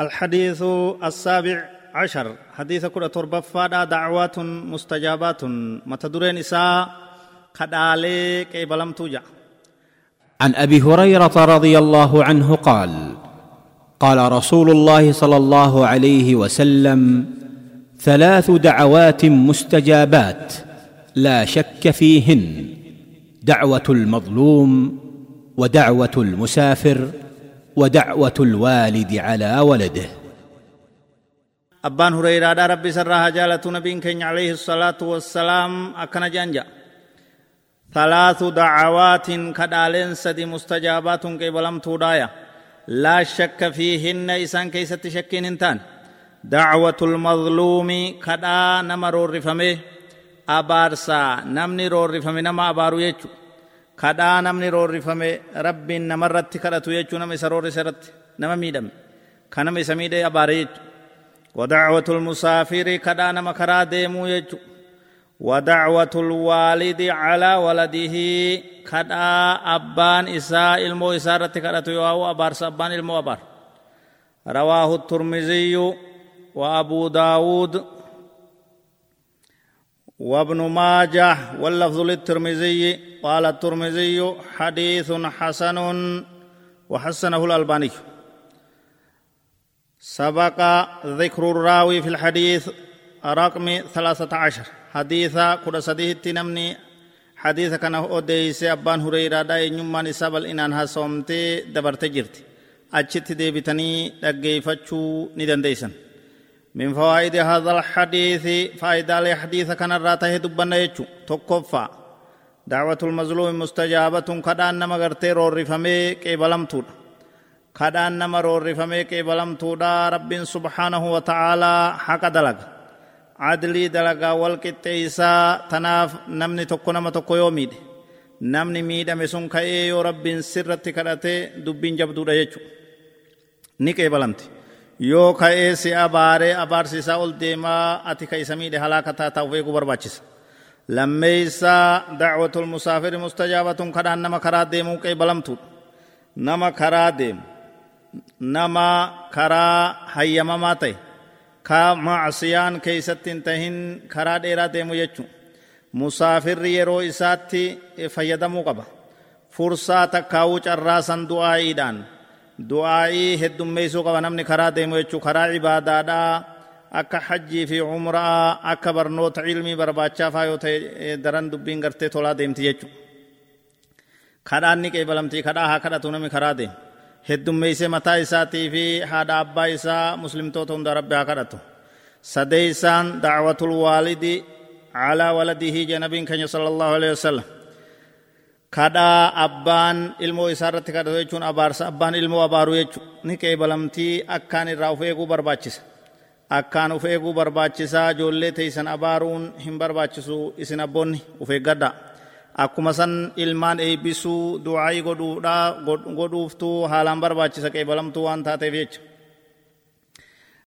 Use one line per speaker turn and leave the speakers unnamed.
الحديث السابع عشر. حديث كل تربفادا دعوات مستجابات. متدرين إساء خدالي كيبلم توجع.
عن أبي هريرة رضي الله عنه قال قال رسول الله صلى الله عليه وسلم ثلاث دعوات مستجابات لا شك فيهن دعوة المظلوم ودعوة المسافر ودعوة الوالد على ولده.
أبان هريرة ربي سرها جالة كين عليه الصلاة والسلام أكن جانجا. ثلاث دعوات كدالين سدي مستجابات كيبلم تودايا. لا شك فيهن إسان كيست شكين انتان. دعوة المظلوم كدا نمر رفمه. أبارسا نمني رور رفمه نما أبارو يجو. Kadhaa namni roorrifame rabbiin namarratti kadhatu jechuu nama isa roorriserratti nama miidhame ka nama isa miidhe abaare jechu ودعوة المسافر كدا نما كرا ديمو يجو ودعوة الوالد على ولده كدا أبان إساء المو إسارة كدا يواو أبار سبان المو أبار رواه الترمذي وأبو داود وابن ماجه واللفظ للترمذي قال الترمذي حديث حسن وحسنه الألباني سبق ذكر الراوي في الحديث رقم ثلاثة عشر حديث كل سديه تنمني حديث كان أوديس أبان هريرة دا نيومان نساب الإنان هاسومتي دبرت جرت أجت دي بتني دقيفتشو ندن ديسن من فوائد هذا الحديث فائدة الحديث كان الراته دبنا يجو daawatul mazluumi mustajaabatuun kadhaan nama gartee roorrifamee qeebalamtuudha kadhaan nama roorrifamee qeebalamtuudha rabbiin subhaanahu wa ta'aalaa haqa dalaga adlii dalagaa wal qixxeeysaa tanaaf namni tokko nama tokko yoo miidhe namni miidhame sun ka'ee yoo rabbiin sirratti kadhatee dubbiin jabduudha jechuudha ni qeebalamti yoo ka'ee si abaare abaarsisaa ol deemaa ati ka isa miidhe halaaka taataa of eeguu barbaachisa lammeeysaa dacwatul musaafiri mustajaabatun kadhaan nama karaa deemuu qeebalamtuudha nama karaa deemu nama karaa hayyamamaa ta'e ka macsiyaan keeysatti hin tahin karaa dheeraa deemu jechuun musaafirri yeroo isaatti fayyadamuu qaba fursaa takkaawuu carraasan du'aa'iidhaan du'aa'ii heddummeessuu qaba namni karaa deemu jechuu karaa ibaadaadhaa akka hajjii fi umraa akka barnoota ilmii barbaachaafaa yoo ta'e daran dubbiin gartee tolaa deemti jechuu kadhaan ni qeebalamti kadhaa haa kadhatu namni karaa deemu heddummeessee mataa isaatii fi haadha abbaa isaa muslimtoota hunda rabbi haa kadhatu sadeeysaan dacwatul waalidi calaa waladihi janabiin keenya sala allahu alehi wasalam kadhaa abbaan ilmoo isaa irratti kadhatu jechuun abaarsa abbaan ilmoo abaaru jechuun ni qeebalamtii akkaan irraa uf eeguu barbaachisa akkaan uf eeguu barbaachisaa ijoollee teeysan abaaruun hin barbaachisu isin abboonni uf eeggadhaa akkuma san ilmaan eebbisuu du'aayii godhuudhaa godhuuftuu haalaan barbaachisa qeebalamtuu waan taateef jecha